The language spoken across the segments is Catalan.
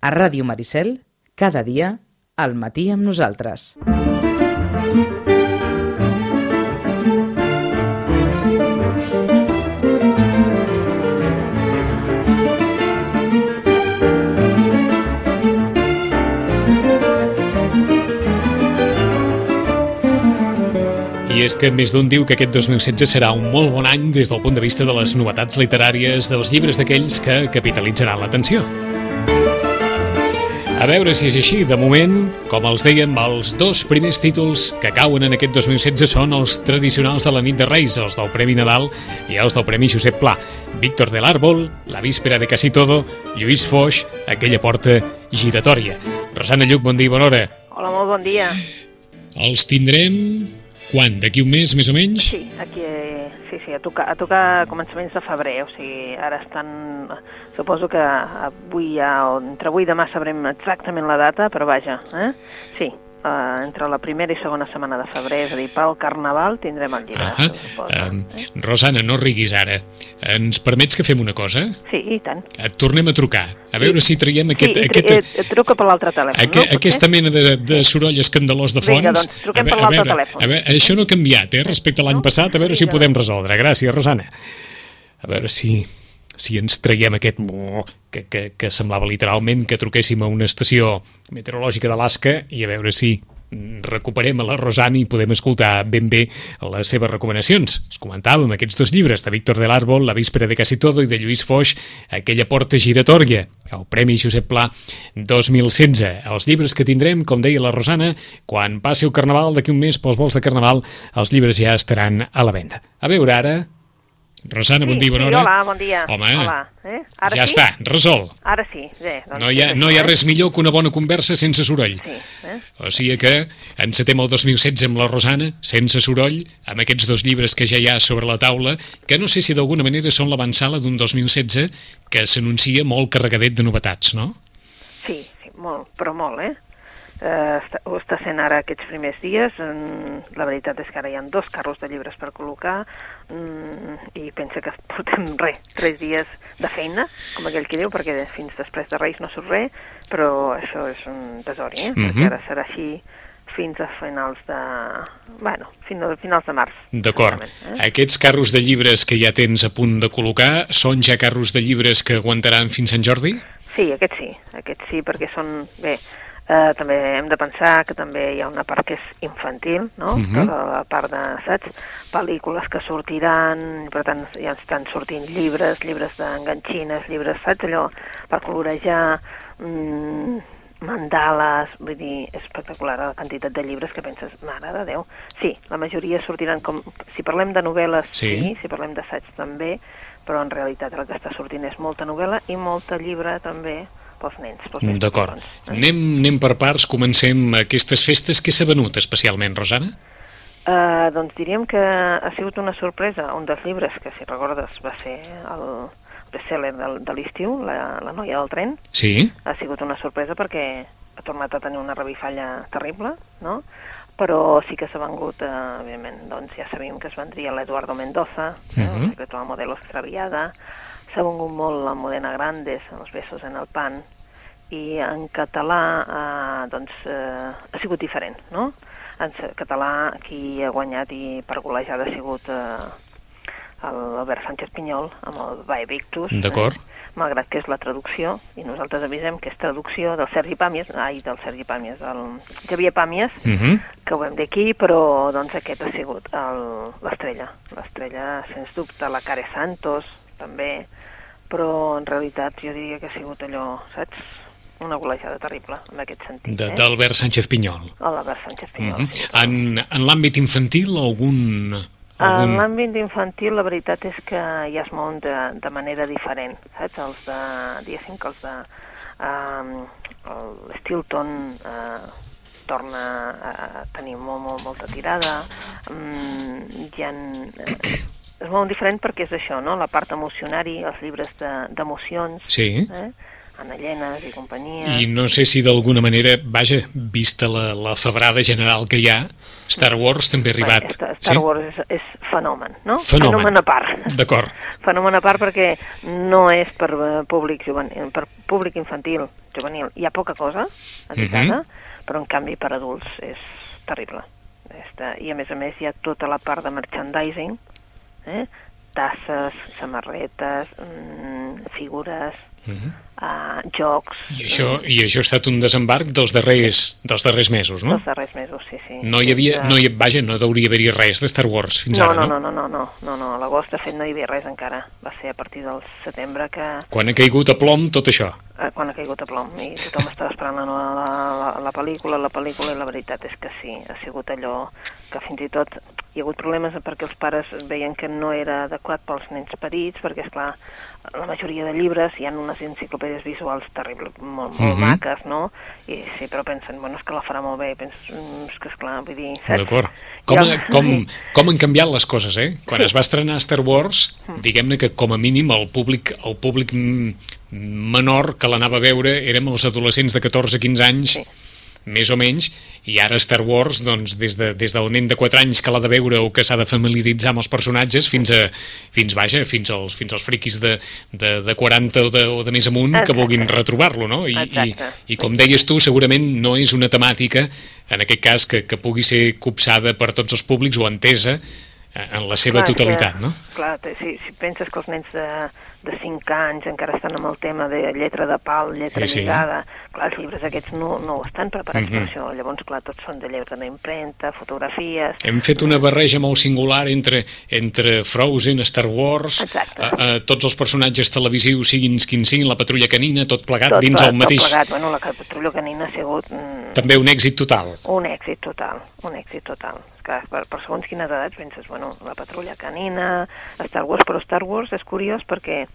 A Ràdio Maricel, cada dia, al matí amb nosaltres. I és que més d'un diu que aquest 2016 serà un molt bon any des del punt de vista de les novetats literàries dels llibres d'aquells que capitalitzaran l'atenció. A veure si és així. De moment, com els dèiem, els dos primers títols que cauen en aquest 2016 són els tradicionals de la nit de Reis, els del Premi Nadal i els del Premi Josep Pla. Víctor del Árbol, La víspera de Casi Todo, Lluís Foix, Aquella porta giratòria. Rosana Lluc, bon dia i bona hora. Hola, molt bon dia. Els tindrem quan? D'aquí un mes, més o menys? Sí, aquí, sí, sí, a tocar, a tocar començaments de febrer, o sigui, ara estan, suposo que avui ja, o entre avui i demà sabrem exactament la data, però vaja, eh? Sí, uh, entre la primera i segona setmana de febrer, és a dir, pel Carnaval tindrem el llibre, Ah, suposo. um, Rosana, no riguis ara. Ens permets que fem una cosa? Sí, i tant. Et tornem a trucar, a veure si traiem aquest, sí, aquest, tri- eh, truco per l'altre telèfon, Aqu no? Potser? aquesta mena de, de soroll escandalós de fons... Vinga, doncs, truquem a per l'altre telèfon. A veure, això no ha canviat, eh, respecte a l'any No? passat, a veure si ho Vinga, podem resoldre. Gràcies, Rosana. A veure si, si ens traiem aquest que, que, que semblava literalment que truquéssim a una estació meteorològica d'Alaska i a veure si mm, recuperem a la Rosana i podem escoltar ben bé les seves recomanacions. Es comentàvem aquests dos llibres de Víctor del Árbol, La víspera de Casi Todo i de Lluís Foix, Aquella porta giratòria, el Premi Josep Pla 2016. Els llibres que tindrem, com deia la Rosana, quan passi el Carnaval, d'aquí un mes, pels vols de Carnaval, els llibres ja estaran a la venda. A veure ara... Rosana, bon Sí, dia, bona sí, hora. hola, bon dia. Home, Hola, eh? Ara ja sí? està, resol. Ara sí, bé. Doncs No hi, ha, no hi ha eh? res millor que una bona conversa sense soroll. Sí, eh? O sigui que encetem el 2016 amb la Rosana, sense soroll, amb aquests dos llibres que ja hi ha sobre la taula, que no sé si d'alguna manera són l'avançala d'un 2016 que s'anuncia molt carregadet de novetats, no? Sí, sí, molt, però molt, eh? eh està, ho està sent ara aquests primers dies. La veritat és que ara hi ha dos carros de llibres per col·locar mm, i pensa que portem res, tres dies de feina, com aquell que diu, perquè fins després de Reis no surt res, però això és un tesori, eh? Mhm. Perquè ara serà així fins a finals de... Bueno, fins a finals de març. D'acord. Eh? Aquests carros de llibres que ja tens a punt de col·locar són ja carros de llibres que aguantaran fins Sant Jordi? Sí, aquest sí, aquest sí, perquè són... Bé, eh, també hem de pensar que també hi ha una part que és infantil, no? Mhm. Tota la part de, saps? Pel·lícules que sortiran, per tant ja estan sortint llibres, llibres d'enganxines, llibres, saps? Allò per colorejar, mm, mandales, vull dir, és espectacular la quantitat de llibres que penses, mare de Déu. Sí, la majoria sortiran com... Si parlem de novel·les, Sí. sí, si parlem d'assaig també, però en realitat el que està sortint és molta novel·la i molta llibre també pels nens. D'acord. eh? Anem, anem per parts, comencem aquestes festes. Què s'ha venut especialment, Rosana? Uh, doncs diríem que ha sigut una sorpresa. Un dels llibres que, si recordes, va ser el bestseller de, de l'estiu, la, la noia del tren, Sí? ha sigut una sorpresa perquè ha tornat a tenir una revifalla terrible, no? Però sí que s'ha vengut, eh, evidentment, doncs ja sabíem que es vendria l'Eduardo Mendoza, uh. -huh. el secreto de modelo extraviada, s'ha vengut molt la Modena Grandes, els besos en el pan, i en català, eh, doncs, eh, ha sigut diferent, no? En català, qui ha guanyat i per golejada ha sigut eh, l'Albert Sánchez Pinyol, amb el Vae Victus. D'acord. Eh? malgrat que és la traducció, i nosaltres avisem que és traducció del Sergi Pàmies, ai, del Sergi Pàmies, del Xavier Pàmies, Uh -huh. que ho hem d'aquí, però doncs aquest ha sigut el- l'estrella. L'estrella, sens dubte, la Care Santos, també, però en realitat jo diria que ha sigut allò, saps? Una golejada terrible, en aquest sentit. De- eh? D'Albert Sánchez Pinyol. L'Albert Sánchez Pinyol. -huh. En, en l'àmbit infantil, algun... En algun... l'àmbit infantil, la veritat és que ja es mouen de, de manera diferent, saps? Els de, diguéssim que els de... Um, L'Stilton uh, torna a tenir molt, molt, molta tirada. Um, hi ha, es mouen diferent perquè és això, no? La part emocionari, els llibres de- d'emocions, Sí. eh? Anna Llenes i companyia. I no sé si d'alguna manera, vaja, vista la, la febrada general que hi ha, Star Wars també ha arribat. Star, Star sí? Wars és, és fenomen, no? Fenomen. a part. D'acord. Fenomen a part perquè no és per eh, públic juvenil, per públic infantil, juvenil. Hi ha poca cosa editada, Mhm. però en canvi per adults és terrible. Esta, I a més a més hi ha tota la part de merchandising, eh? tasses, samarretes, mm, figures, Mhm. Uh, jocs... I això, I això ha estat un desembarc dels darrers, dels darrers mesos, no? Els darrers mesos, sí, sí. No hi havia, no hi, vaja, no hauria haver-hi res de Star Wars fins no, ara, no, no? no, no, no, no, no, no, a l'agost de fet no hi havia res encara. Va ser a partir del setembre que, Quan ha caigut a plom tot això. eh, quan ha caigut a plom i tothom estava esperant la, la, la, la pel·lícula, la pel·lícula i la veritat és que sí, ha sigut allò que fins i tot hi ha hagut problemes perquè els pares veien que no era adequat pels nens petits, perquè, és clar la majoria de llibres hi ha unes enciclopèdies visuals terribles, molt, molt Mhm. maques, no? I sí, però pensen, bueno, és que la farà molt bé, i penses, mm, és que esclar, vull dir? D'acord. Com, ha- com, com han canviat les coses, eh? Quan Sí. es va estrenar Star Wars, Mm. diguem-ne que com a mínim el públic, el públic menor que l'anava a veure érem els adolescents de 14-15 anys, Sí. Més o menys, i ara Star Wars, doncs, des, de, des del nen de 4 anys que l'ha de veure o que s'ha de familiaritzar amb els personatges fins a, fins, vaja, fins als, fins als friquis de, de, de 40 o de, o de més amunt que vulguin retrobar-lo, no? I, i, Exacte. I com deies tu, segurament no és una temàtica, en aquest cas, que, que pugui ser copsada per tots els públics o entesa en la seva Clar, totalitat, que, no? Clar, si, si penses que els nens de, de 5 anys encara estan amb el tema de lletra de pal, lletra Sí, sí. lligada, clar, els llibres aquests no, no estan preparats Mhm. per això. Llavors, clar, tots són de lletra d'impremta, fotografies... Hem fet una barreja molt singular entre, entre Frozen, Star Wars, Exacte. eh, eh, tots els personatges televisius, siguin quins siguin, la patrulla canina, tot plegat tot, dins el mateix. Tot plegat. Bueno, la patrulla canina ha sigut mm, També un èxit total. un èxit total, un èxit total. Clar, per, per segons quines edats penses, bueno, la patrulla canina, Star Wars, però Star Wars és curiós perquè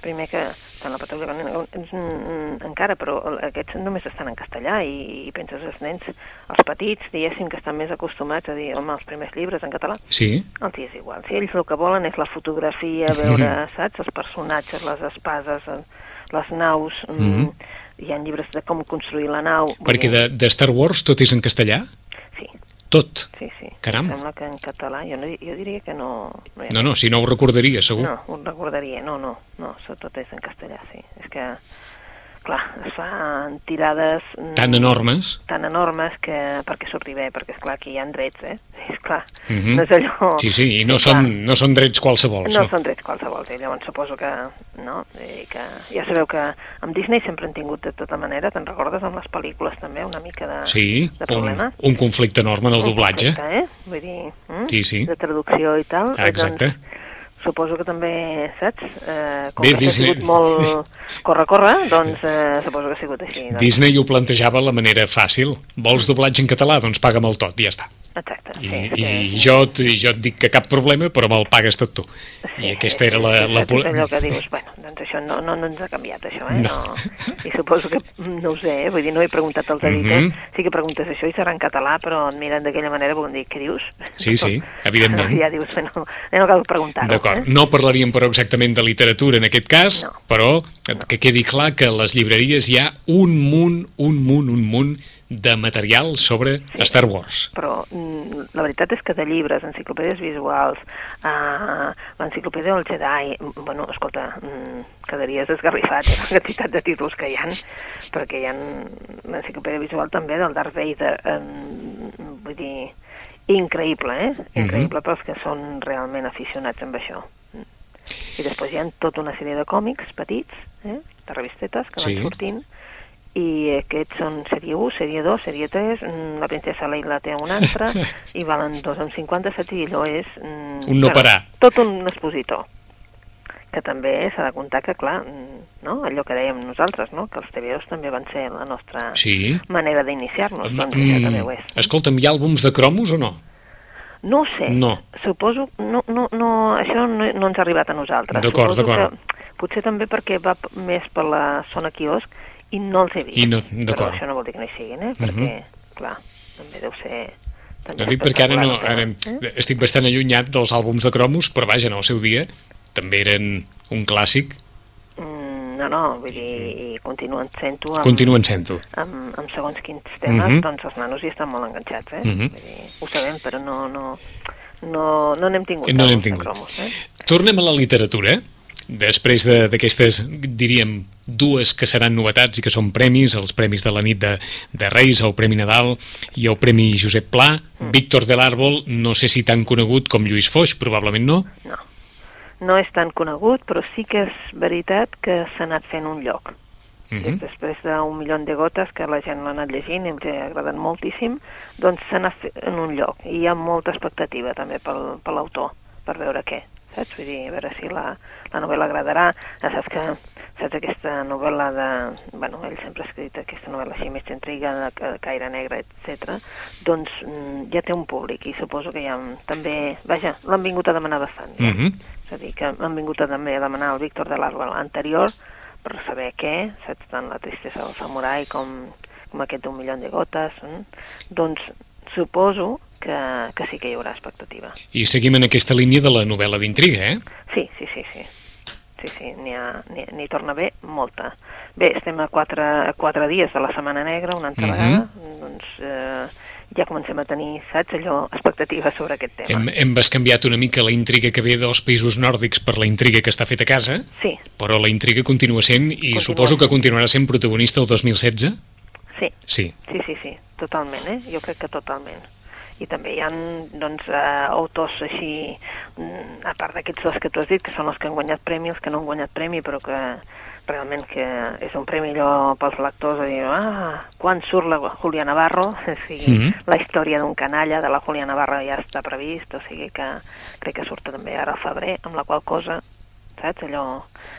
primer que tant la patrulla canina és, mm, encara, però aquests només estan en castellà i, i penses els nens, els petits, diguéssim, que estan més acostumats a dir, home, els primers llibres en català, Sí, els hi és igual. Si ells el que volen és la fotografia, veure, saps, els personatges, les espases, eh, les naus, mm, Mhm. hi ha llibres de com construir la nau. perquè de, de Star Wars tot és en castellà? Tot. sí, sí. Caram. Em sembla que en català, jo, no, jo diria que no... No, No, no, si no ho recordaria, segur. no, ho recordaria, no, no, no, tot és en castellà, sí. És que, clar, es fan tirades... mm, Tan enormes. tan enormes que perquè surti bé, perquè és clar que hi ha drets, eh? És clar, Mhm. no és allò... Sí, sí, i no, clar, són, no són drets qualsevols. No són drets qualsevol, i llavors suposo que, no, i que ja sabeu que amb Disney sempre han tingut de tota manera, te'n recordes amb les pel·lícules també una mica de, Sí, de un, problemes? un conflicte enorme en el doblatge. Un conflicte, eh? Vull dir, mm? Sí, sí. de traducció i tal. Ah, eh, exacte. Doncs, suposo que també, saps? Eh, com Bé, que ha Disney- sigut molt corre-corre, doncs eh, suposo que ha sigut així. Doncs. Disney ho plantejava la manera fàcil. Vols doblatge en català? Doncs paga'm el tot, ja està. Exacte. I, sí, i sí. jo, et, jo et dic que cap problema, però me'l pagues tot tu. I aquesta era la... la... És allò que dius, bueno, doncs això no, no, no ens ha canviat, això, eh? No. No. I suposo que, no ho sé, eh? vull dir, no he preguntat als editors, Mhm. sí que preguntes això i serà en català, però et miren d'aquella manera perquè dir, què dius? Sí, sí, evidentment. Ja dius, bueno, no cal preguntar-ho. D'acord, Eh? no parlaríem però exactament de literatura en aquest cas, No. però que quedi clar que a les llibreries hi ha un munt, un munt, un munt de material sobre Star Wars. Però mm, la veritat és que de llibres, enciclopèdies visuals, uh, l'enciclopèdia del Jedi, mm, bueno, escolta, mm, quedaries esgarrifat eh, la quantitat de títols que hi han, perquè hi ha l'enciclopèdia visual també del Darth Vader, um, vull dir, increïble, eh? Increïble pels que són realment aficionats amb això. Mm. I després hi ha tota una sèrie de còmics petits, eh? de revistetes que van Sí. sortint, i aquests són sèrie 1, sèrie 2, sèrie 3, mm, la princesa Leila té una altra, i valen 2,57 i allò és... mm, Un no parar. Tot un expositor que també s'ha de comptar que, clar, mm, no? allò que dèiem nosaltres, no? que els TVOs també van ser la nostra Sí. manera d'iniciar-nos, doncs també ho és. Escolta'm, hi ha àlbums de cromos o no? No ho sé, No. suposo, no, no, no, això no, no ens ha arribat a nosaltres. D'acord, d'acord. Potser també perquè va més per la zona quiosc i no els he vist. I no- Però això no vol dir que no hi siguin, eh? Perquè, clar, també deu ser... també No dic perquè ara, no, ara eh? estic bastant allunyat dels àlbums de cromos, però vaja, en el seu dia també eren un clàssic. Mm, No, no, vull dir, i continuen sent-ho amb, Continuen sent-ho. amb, amb segons quins temes, Mhm. doncs els nanos hi estan molt enganxats, eh? Mhm. Vull dir, ho sabem, però no, no, no, no n'hem tingut. No n'hem tingut. cromos, eh? Tornem a la literatura. Després de- d'aquestes, diríem, dues que seran novetats i que són premis, els premis de la nit de, de Reis, el Premi Nadal i el Premi Josep Pla, Mm. Víctor de l'Àrbol, no sé si tan conegut com Lluís Foix, probablement no. No. No és tan conegut, però sí que és veritat que s'ha anat fent un lloc. Mhm. Després d'un milió de gotes que la gent l'ha anat llegint i els ha agradat moltíssim, doncs s'ha anat en un lloc. I hi ha molta expectativa també pel, per l'autor, per veure què. Saps? Vull dir, a veure si la, la novel·la agradarà. Ja saps que saps aquesta novel·la de... Bueno, ell sempre ha escrit aquesta novel·la així més intriga, de ca- caire negre, etc. Doncs mm, ja té un públic i suposo que ja també... Vaja, l'han vingut a demanar bastant. Ja. Mhm. És a dir, que han vingut a, també a demanar al Víctor de l'Àrbol anterior per saber què, saps, tant la tristesa del samurai com, com aquest d'un milió de gotes. Eh? Doncs suposo que, que sí que hi haurà expectativa. I seguim en aquesta línia de la novel·la d'intriga, eh? Sí, sí, sí, sí. Sí, sí, n'hi n'hi torna bé molta. Bé, estem a quatre, a quatre dies de la Setmana Negra, una altra Mhm. vegada, doncs eh, ja comencem a tenir, saps, allò, expectatives sobre aquest tema. Hem, hem bescanviat una mica la intriga que ve dels països nòrdics per la intriga que està feta a casa, Sí, però la intriga continua sent, i Continua suposo que continuarà sent protagonista el 2016? sí, Sí. Sí, sí, sí, totalment, eh? Jo crec que totalment. I també hi ha doncs, eh, autors així, mm, a part d'aquests dos que tu has dit, que són els que han guanyat premi, els que no han guanyat premi, però que realment que és un premi allò pels lectors a dir, ah, quan surt la Julia Navarro? O sigui, Mhm. la història d'un canalla de la Julia Navarro ja està previst, o sigui que crec que surt també ara al febrer, amb la qual cosa saps? Allò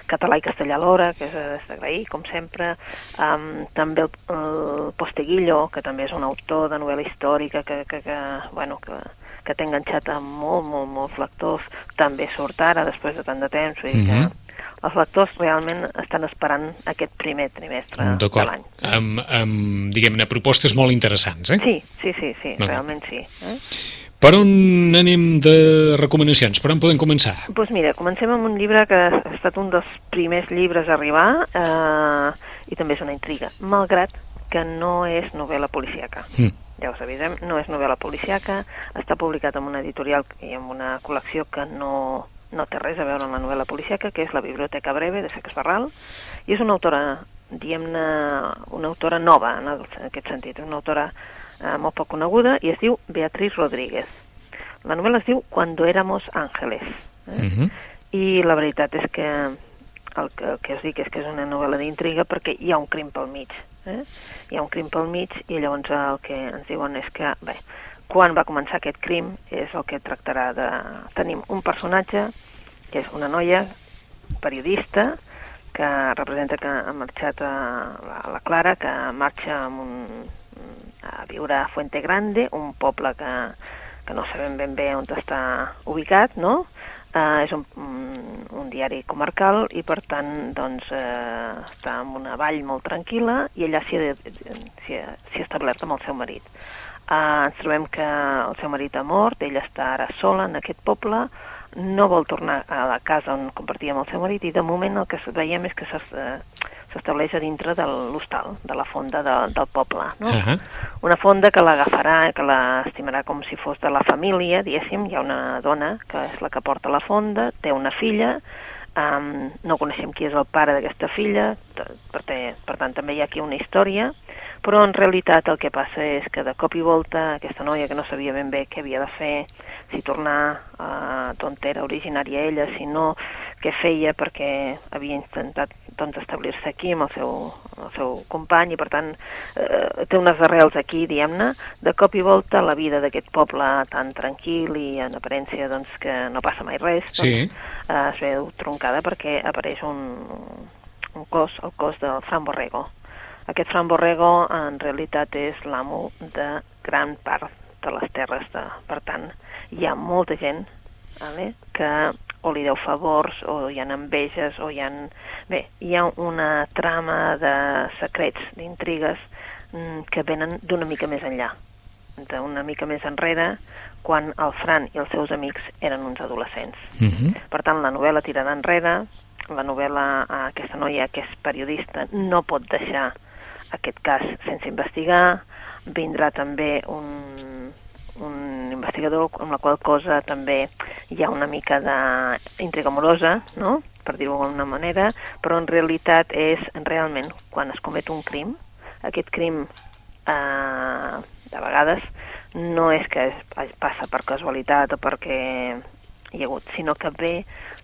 català i castellà alhora, que és és d'agrair, com sempre. Um, també el, el Posteguillo, que també és un autor de novel·la històrica que, que, que, bueno, que, que té enganxat amb molt, molt, molts lectors, també surt ara, després de tant de temps, vull dir Mhm. que els lectors realment estan esperant aquest primer trimestre de l'any. Amb, amb diguem-ne, propostes molt interessants, eh? Sí, sí, sí, sí, D'acord. realment sí. Eh? Per on anem de recomanacions? Per on podem començar? Doncs pues mira, comencem amb un llibre que ha estat un dels primers llibres a arribar eh, i també és una intriga, malgrat que no és novel·la policíaca. Mm. Ja us avisem, no és novel·la policíaca, està publicat en una editorial i en una col·lecció que no, no té res a veure amb la novel·la policíaca, que és la Biblioteca Breve de Sex Barral, i és una autora, diguem-ne, una autora nova en aquest sentit, una autora eh, molt poc coneguda, i es diu Beatriz Rodríguez. La novel·la es diu Cuando éramos ángeles. Eh? Mm -hmm. I la veritat és que el que, el que us dic és que és una novel·la d'intriga perquè hi ha un crim pel mig. Eh? Hi ha un crim pel mig i llavors el que ens diuen és que, bé, quan va començar aquest crim és el que tractarà de... Tenim un personatge que és una noia periodista que representa que ha marxat a la, la Clara, que marxa amb un, a viure a Fuente Grande, un poble que, que no sabem ben bé on està ubicat, no? Uh, és un, un, un diari comarcal i per tant doncs, uh, està en una vall molt tranquil·la i allà s'hi ha, ha, establert amb el seu marit. Uh, ens trobem que el seu marit ha mort, ella està ara sola en aquest poble, no vol tornar a la casa on compartia amb el seu marit i de moment el que veiem és que s'estableix a dintre de l'hostal, de la fonda de, del poble. No? Uh -huh. Una fonda que l'agafarà, que l'estimarà com si fos de la família, diguéssim, hi ha una dona que és la que porta la fonda, té una filla, um, no coneixem qui és el pare d'aquesta filla, per, per tant també hi ha aquí una història, però en realitat el que passa és que de cop i volta aquesta noia que no sabia ben bé què havia de fer, si tornar a d'on era originària ella, si no, què feia perquè havia intentat doncs, establir-se aquí amb el seu, el seu company i per tant eh, té unes arrels aquí, diguem-ne, de cop i volta la vida d'aquest poble tan tranquil i en aparència doncs, que no passa mai res, doncs, sí. eh, es veu troncada perquè apareix un, un cos, el cos del Fran Borrego. Aquest Fran Borrego en realitat és l'amo de gran part de les terres. De, per tant, hi ha molta gent vale, que o li deu favors, o hi ha enveges, o hi ha... Bé, hi ha una trama de secrets, d'intrigues, mm, que venen d'una mica més enllà, d'una mica més enrere, quan el Fran i els seus amics eren uns adolescents. Uh -huh. Per tant, la novel·la tirarà enrere, la novel·la, eh, aquesta noia que és periodista no pot deixar aquest cas sense investigar, vindrà també un, un investigador amb la qual cosa també hi ha una mica d'intriga amorosa, no? per dir-ho d'alguna manera, però en realitat és realment quan es comet un crim, aquest crim eh, de vegades no és que es passa per casualitat o perquè hi ha hagut, sinó que ve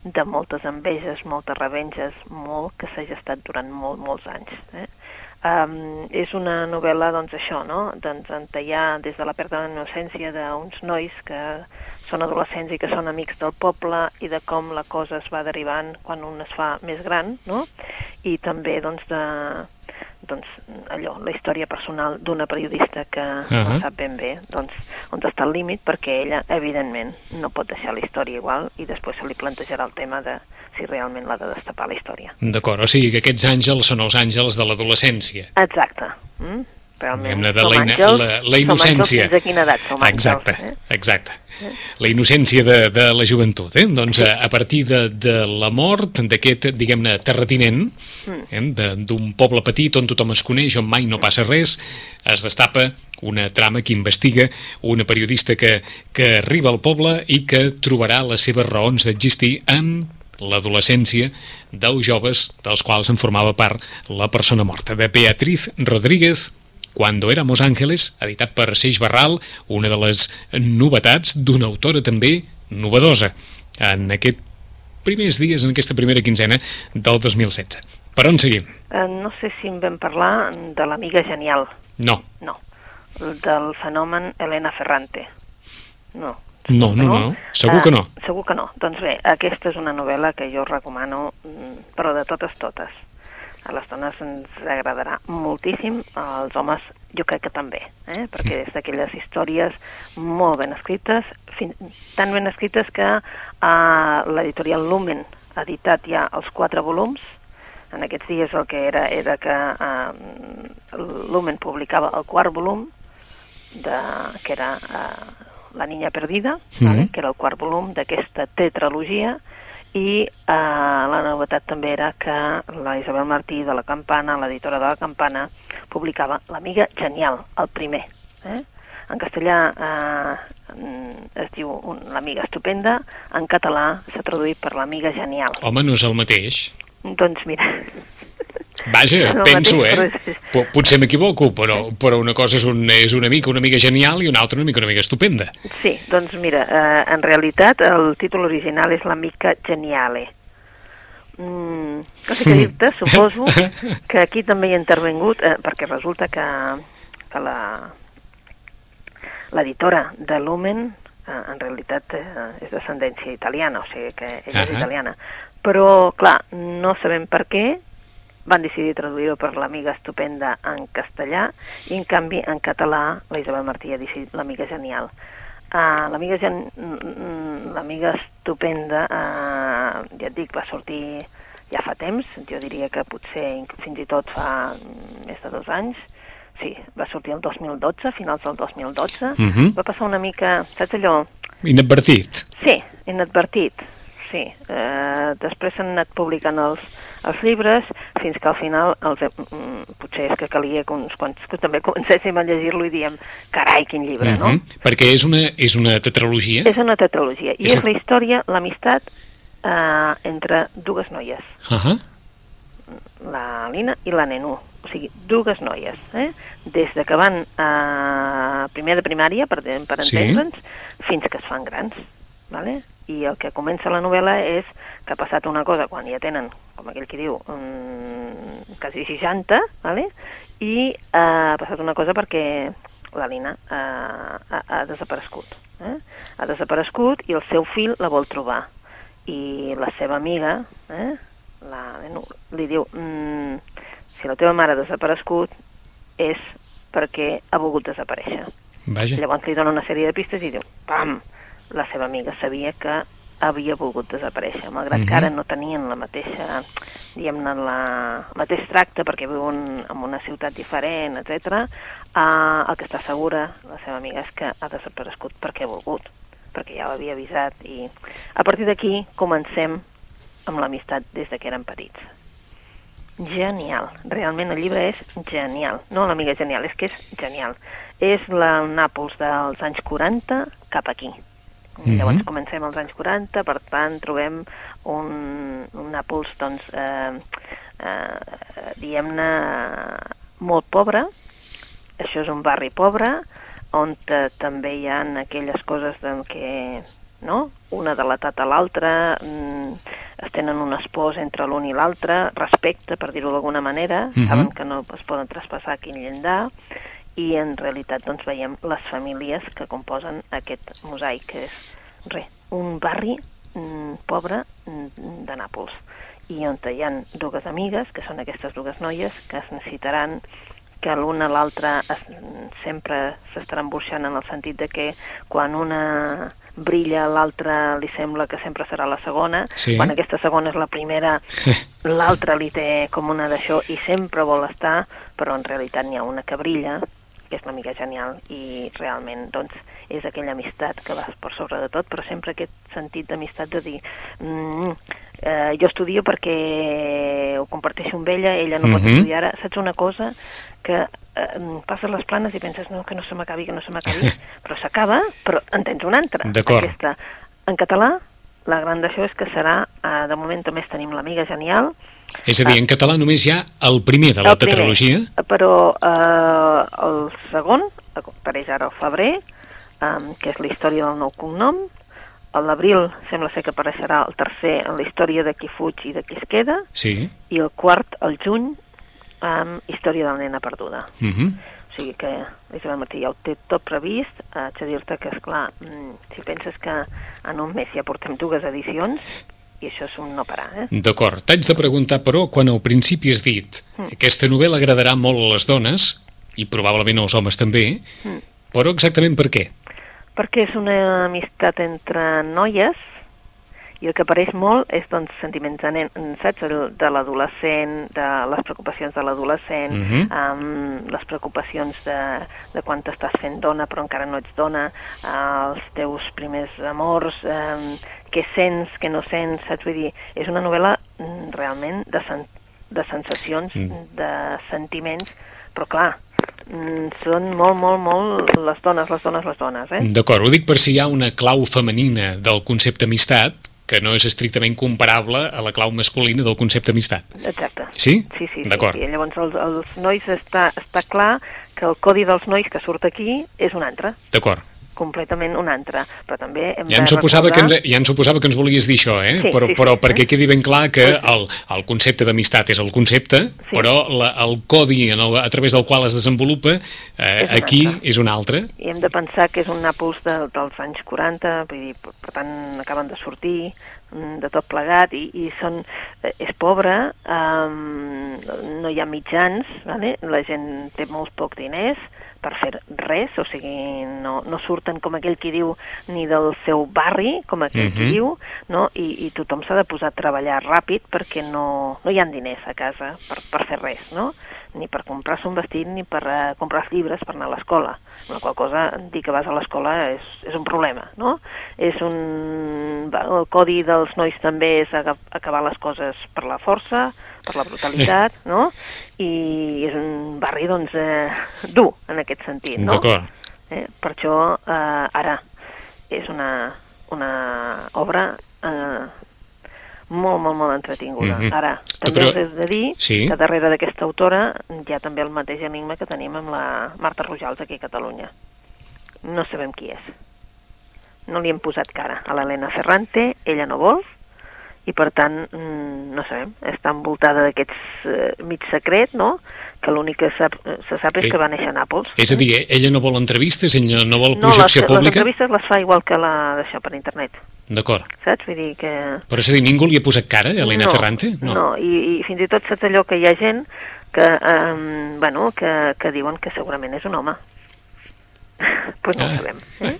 de moltes enveges, moltes revenges, molt que s'ha gestat durant molt, molts anys. Eh? Um, és una novel·la, doncs, això, no? Doncs, des de la pèrdua d'innocència d'uns nois que són adolescents i que són amics del poble i de com la cosa es va derivant quan un es fa més gran, no? I també, doncs, de, doncs, allò, la història personal d'una periodista que uh -huh. no sap ben bé doncs, on està el límit, perquè ella, evidentment, no pot deixar la història igual i després se li plantejarà el tema de si realment l'ha de destapar la història. D'acord, o sigui que aquests àngels són els àngels de l'adolescència. Exacte. Mm? Realment, de la, àngels, la, la innocència. Som àngels fins a quina edat som exacte, àngels. Eh? Exacte, La innocència de, de la joventut. Eh? Doncs a, a partir de, de la mort d'aquest, diguem-ne, terratinent, eh? d'un poble petit on tothom es coneix, on mai no passa res, es destapa una trama que investiga una periodista que, que arriba al poble i que trobarà les seves raons d'existir en l'adolescència dels joves dels quals en formava part la persona morta, de Beatriz Rodríguez Cuando éramos ángeles, editat per Seix Barral, una de les novetats d'una autora també novedosa en aquest primers dies, en aquesta primera quinzena del 2016. Per on seguim? Uh, no sé si en vam parlar de l'amiga genial. No. No. Del fenomen Elena Ferrante. No. No, no, no, no. Segur uh, que no. Segur que no. Doncs bé, aquesta és una novel·la que jo recomano, mm, però de totes, totes a les dones ens agradarà moltíssim, als homes jo crec que també, eh? perquè és d'aquelles històries molt ben escrites, fin tan ben escrites que uh, l'editorial Lumen ha editat ja els quatre volums, en aquests dies el que era era que uh, Lumen publicava el quart volum, de, que era uh, La niña perdida, mm -hmm. vale? que era el quart volum d'aquesta tetralogia, i eh, la novetat també era que la Isabel Martí de la Campana, l'editora de la Campana, publicava L'amiga genial, el primer. Eh? En castellà eh, es diu L'amiga estupenda, en català s'ha traduït per L'amiga genial. Home, no és el mateix. Doncs mira, Vaja, no penso, eh? Potser m'equivoco, però, però una cosa és, un, és una mica una mica genial i una altra una mica una mica estupenda. Sí, doncs mira, eh, en realitat el títol original és La mica geniale. Mm, no sé què dir-te, suposo que aquí també hi ha intervingut, eh, perquè resulta que, que la l'editora de Lumen eh, en realitat eh, és descendència italiana, o sigui que ella uh -huh. és italiana. Però, clar, no sabem per què, van decidir traduir-ho per l'amiga estupenda en castellà i en canvi en català la Isabel Martí ha decidit l'amiga genial. Uh, l'amiga gen... l'amiga estupenda uh, ja et dic, va sortir ja fa temps, jo diria que potser fins i tot fa més de dos anys, sí, va sortir el 2012, finals del 2012, uh -huh. va passar una mica, saps allò? Inadvertit. Sí, inadvertit, sí. Uh, després s'han anat publicant els, els llibres fins que al final els, mm, potser és que calia que uns quants que també comencéssim a llegir-lo i diem carai, quin llibre, uh -huh. no? Mhm. Perquè és una, és una tetralogia? És una tetralogia i és, és la història, l'amistat eh, entre dues noies. Uh -huh. La Lina i la Nenú. O sigui, dues noies, eh? Des de que van a primer de primària, per, per entendre'ns, sí. fins que es fan grans, vale? i el que comença la novel·la és que ha passat una cosa quan ja tenen, com aquell que diu, um, quasi 60, ¿vale? i uh, ha passat una cosa perquè la Lina uh, ha, ha desaparegut. Eh? Ha desaparegut i el seu fill la vol trobar. I la seva amiga, eh? la, li diu, mm, si la teva mare ha desaparegut és perquè ha volgut desaparèixer. Vaja. Llavors li dona una sèrie de pistes i diu, pam, la seva amiga sabia que havia volgut desaparèixer, malgrat que ara no tenien la mateixa, diguem-ne, la mateix tracte perquè viuen en una ciutat diferent, etc. Uh, el que està segura, la seva amiga, és que ha desaparegut perquè ha volgut, perquè ja l'havia avisat i a partir d'aquí comencem amb l'amistat des de que eren petits. Genial. Realment el llibre és genial. No l'amiga genial, és que és genial. És la, Nàpols dels anys 40 cap aquí. Mm -hmm. Llavors comencem als anys 40, per tant trobem un, un Nàpols, doncs, eh, eh, diguem-ne, molt pobre. Això és un barri pobre, on eh, també hi ha aquelles coses en què no? una delatat a l'altra, mm, es tenen un espòs entre l'un i l'altre, respecte, per dir-ho d'alguna manera, mm -hmm. saben que no es poden traspassar aquí en llindar, i en realitat doncs, veiem les famílies que composen aquest mosaic, que és re, un barri mm, pobre mm, de Nàpols, i on hi ha dues amigues, que són aquestes dues noies, que es necessitaran que l'una a l'altra sempre s'estaran burxant en el sentit de que quan una brilla, l'altra li sembla que sempre serà la segona, Sí. quan aquesta segona és la primera, l'altra li té com una d'això i sempre vol estar, però en realitat n'hi ha una que brilla, que és una mica genial, i realment doncs, és aquella amistat que va per sobre de tot, però sempre aquest sentit d'amistat de dir mm, eh, jo estudio perquè ho comparteixo amb ella, ella no pot Mhm. estudiar ara, saps una cosa que eh, passes les planes i penses no, que no se m'acabi, que no se m'acabi, però s'acaba, però en tens una altra. D'acord. Aquesta. En català, la gran d'això és que serà, eh, de moment només tenim l'amiga genial, És a dir, en català només hi ha el primer de la el primer, tetralogia. Però eh, el segon apareix ara al febrer, eh, que és la història del nou cognom. A l'abril sembla ser que apareixerà el tercer en la història de qui fuig i de qui es queda. Sí. I el quart, al juny, amb història de la nena perduda. Uh -huh. O sigui que l'Isabel Martí ja ho té tot previst. Eh, Haig de dir-te que, esclar, mm, si penses que en un mes ja portem dues edicions, i això és un no parar, eh? D'acord. T'haig de preguntar, però, quan al principi has dit Mm. aquesta novel·la agradarà molt a les dones, i probablement als homes també, Mm. però exactament per què? perquè és una amistat entre noies i el que apareix molt és doncs, sentiments de nen, saps? De l'adolescent, de les preocupacions de l'adolescent, Mhm. um, les preocupacions de, de quan t'estàs fent dona però encara no ets dona, uh, els teus primers amors, um, què sents, què no sents, saps? Vull dir, és una novel·la mm, realment de, sen de sensacions, Mm. de sentiments, però clar, mm, són molt, molt, molt les dones, les dones, les dones, eh? D'acord, ho dic per si hi ha una clau femenina del concepte amistat que no és estrictament comparable a la clau masculina del concepte amistat. Exacte. Sí? Sí, sí, sí, D'acord. sí. Llavors els, els nois està, està clar que el codi dels nois que surt aquí és un altre, D'acord. Completament un altre, però també hem Ja de suposava que recordar... ens, ja em suposava que ens volies dir això, eh? Sí, però, sí, sí, però sí. perquè quedi ben clar que el, el concepte d'amistat és el concepte, Sí. però la, el codi en el, a través del qual es desenvolupa eh, És aquí altre. és un altre. I hem de pensar que és un Nàpols de, dels anys 40, vull dir, per, tant acaben de sortir mm, de tot plegat i, i són, eh, és pobre, um, no hi ha mitjans, vale? la gent té molt poc diners per fer res, o sigui, no, no surten com aquell qui diu ni del seu barri, com aquell qui Mhm. diu, no? I, i tothom s'ha de posar a treballar ràpid perquè no, no hi ha diners a casa per, per fer res, no? ni per comprar-se un vestit ni per uh, comprar els llibres per anar a l'escola. Amb la qual cosa, dir que vas a l'escola és, és un problema, no? És un... El codi dels nois també és acabar les coses per la força, per la brutalitat, no? I és un barri, doncs, eh, dur, en aquest sentit, no? D'acord. Eh? Per això, eh, ara, és una, una obra eh, molt, molt, molt entretinguda. Mhm. Ara, també Però- us he de dir Sí. que darrere d'aquesta autora hi ha també el mateix enigma que tenim amb la Marta Rojals aquí a Catalunya. No sabem qui és. No li hem posat cara a l'Helena Ferrante, ella no vol, i per tant, mm, no sabem, està envoltada d'aquests eh, mig secret, no?, que l'únic que sap, se sap és Eh, que va néixer a Nàpols. És a dir, ella no vol entrevistes, ella no vol no, les, projecció les pública? entrevistes les fa igual que la d'això per internet, D'acord. saps? Vull dir que... Però és a dir, ningú li ha posat cara a Elena no, Ferrante? No, i, i fins i tot saps allò que hi ha gent que, um, bueno, que, que diuen que segurament és un home. pues no Ah. ho sabem. Eh?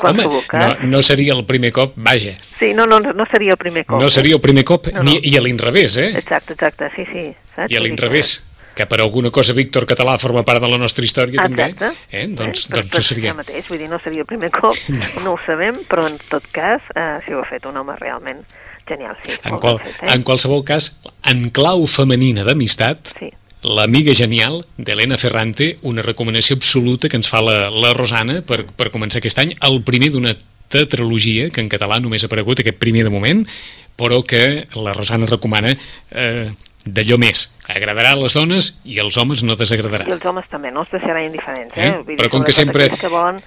Home, no, no seria el primer cop, vaja, Sí, no, no, no seria el primer cop. no seria el primer cop, No, ni, no. i a l'inrevés, eh? Exacte, exacte, sí, sí. Saps? I a l'inrevés, que per alguna cosa Víctor Català forma part de la nostra història també, Exacte. eh? doncs, Però- doncs però ho seria. això mateix, vull dir, no seria el primer cop, no ho sabem, però en tot cas, eh, si ho ha fet un home realment Genial, sí. En, qual, fet, eh? en qualsevol cas, en clau femenina d'amistat, Sí. L'amiga genial d'Helena Ferrante, una recomanació absoluta que ens fa la, la Rosana per, per començar aquest any, el primer d'una tetralogia que en català només ha aparegut aquest primer de moment, però que la Rosana recomana eh, d'allò més. Agradarà a les dones i als homes no desagradarà. I els homes també, no els deixarà indiferents, eh? Eh? Dir, Però com que sempre- Que volen...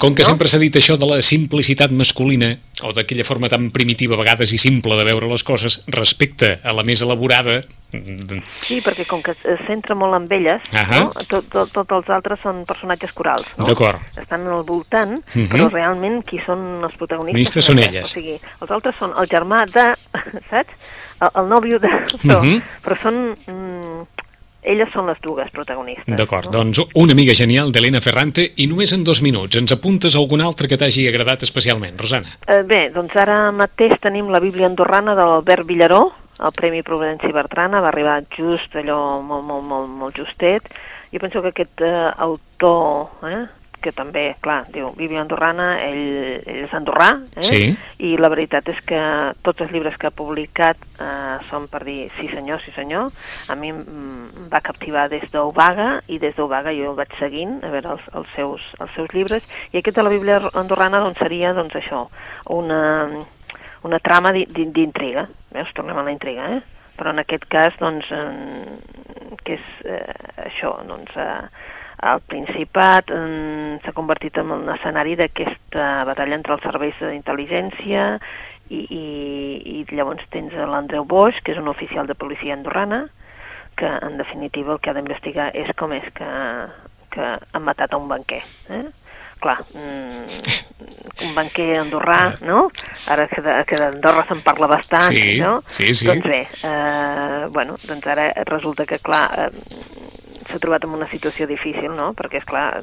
Com que No? sempre s'ha dit això de la simplicitat masculina, o d'aquella forma tan primitiva a vegades i simple de veure les coses, respecte a la més elaborada, mm, Sí, perquè com que es centra molt en elles, Ahà. no? tot, tot, tots els altres són personatges corals. No? D'acord. Estan al voltant, Mhm. però realment qui són els protagonistes? Protagonistes són elles. O sigui, els altres són el germà de... Saps? El, el nòvio de... Però, Mhm. però són... Mm, elles són les dues protagonistes. D'acord, no? doncs una amiga genial d'Helena Ferrante i només en dos minuts. Ens apuntes algun altre que t'hagi agradat especialment, Rosana? Eh, bé, doncs ara mateix tenim la Bíblia andorrana de l'Albert Villaró, el Premi Providència Bertrana, va arribar just allò molt, molt, molt, molt justet. Jo penso que aquest eh, autor, eh, que també, clar, diu Bíblia andorrana, ell, ell és andorrà, eh? Sí. i la veritat és que tots els llibres que ha publicat eh, són per dir sí senyor, sí senyor. A mi em va captivar des d'Obaga i des d'Obaga jo el vaig seguint a veure els, els, seus, els seus llibres i aquest de la Bíblia andorrana doncs, seria doncs, això, una, una trama di- di- d'intriga. Veus, tornem a la intriga, eh? Però en aquest cas, doncs, eh, que és eh, això, doncs, eh, el Principat s'ha convertit en un escenari d'aquesta batalla entre els serveis d'intel·ligència i, i, i llavors tens l'Andreu Boix, que és un oficial de policia andorrana, que en definitiva el que ha d'investigar és com és que, que han matat a un banquer. Eh? Clar, mm, un banquer andorrà, no? Ara que de- que d'Andorra se'n parla bastant, Sí, no? sí, sí. Doncs bé, eh, bueno, doncs ara resulta que, clar, eh, trobat en una situació difícil, no? Perquè, és clar,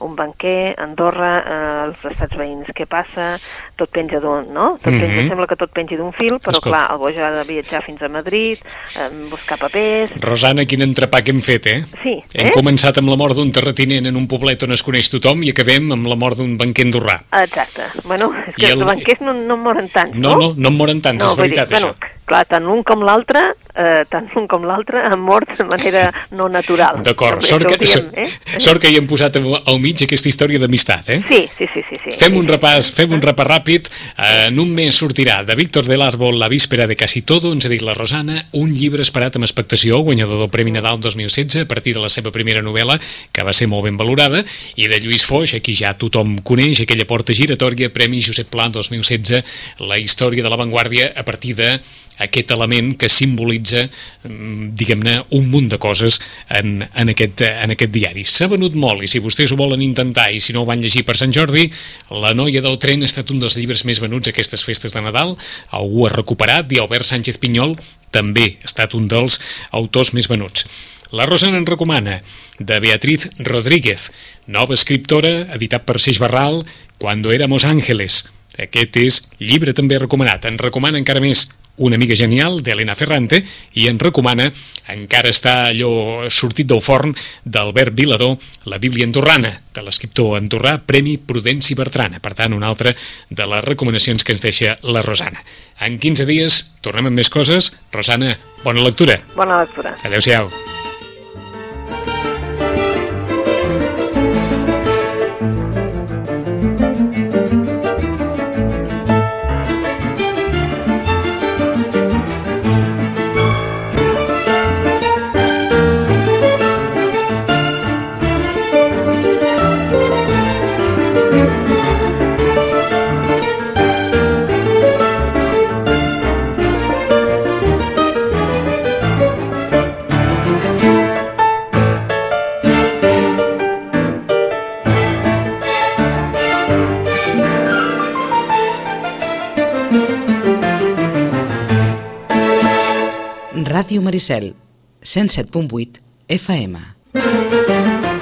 un banquer, Andorra, eh, els estats veïns, què passa? Tot penja d'un, no? Tot Mhm. penja, sembla que tot penja d'un fil, però, Escolta. clar, el Boix ha de viatjar fins a Madrid, eh, buscar papers... Rosana, quin entrepà que hem fet, eh? Sí, Hem eh? començat amb la mort d'un terratinent en un poblet on es coneix tothom i acabem amb la mort d'un banquer andorrà. Exacte. Bueno, és I que el- els banquers no, no en moren tants, No, no, no en moren tants, és vull dir, veritat, bueno, això. Clar, tant un com l'altre, eh, tant un com l'altre han mort de manera no natural. D'acord, sort, que, diem, eh? sort que hi hem posat al mig aquesta història d'amistat, eh? Sí, sí, sí, sí. sí. Fem sí, un sí. repàs, fem un repàs ràpid. Eh, En un mes sortirà de Víctor del Árbol La víspera de casi todo, ens ha dit la Rosana, un llibre esperat amb expectació, guanyador del Premi Nadal 2016, a partir de la seva primera novel·la, que va ser molt ben valorada, i de Lluís Foix, aquí ja tothom coneix, aquella porta giratòria, Premi Josep Pla 2016, la història de l'avantguàrdia a partir de aquest element que simbolitza, mm, diguem-ne, un munt de coses en, en, aquest, en aquest diari. S'ha venut molt i si vostès ho volen intentar i si no ho van llegir per Sant Jordi, La noia del tren ha estat un dels llibres més venuts aquestes festes de Nadal, algú ha recuperat i Albert Sánchez Pinyol també ha estat un dels autors més venuts. La Rosana en recomana, de Beatriz Rodríguez, nova escriptora, editat per Seix Barral, Cuando éramos ángeles. Aquest és llibre també recomanat. En recomana encara més una amiga genial d'Helena Ferrante i en recomana, encara està allò sortit del forn, d'Albert Vilaró, la Bíblia andorrana, de l'escriptor andorrà Premi Prudenci Bertrana. Per tant, una altra de les recomanacions que ens deixa la Rosana. En 15 dies tornem amb més coses. Rosana, bona lectura. Bona lectura. Adéu-siau. Maricel, 107.8 FM.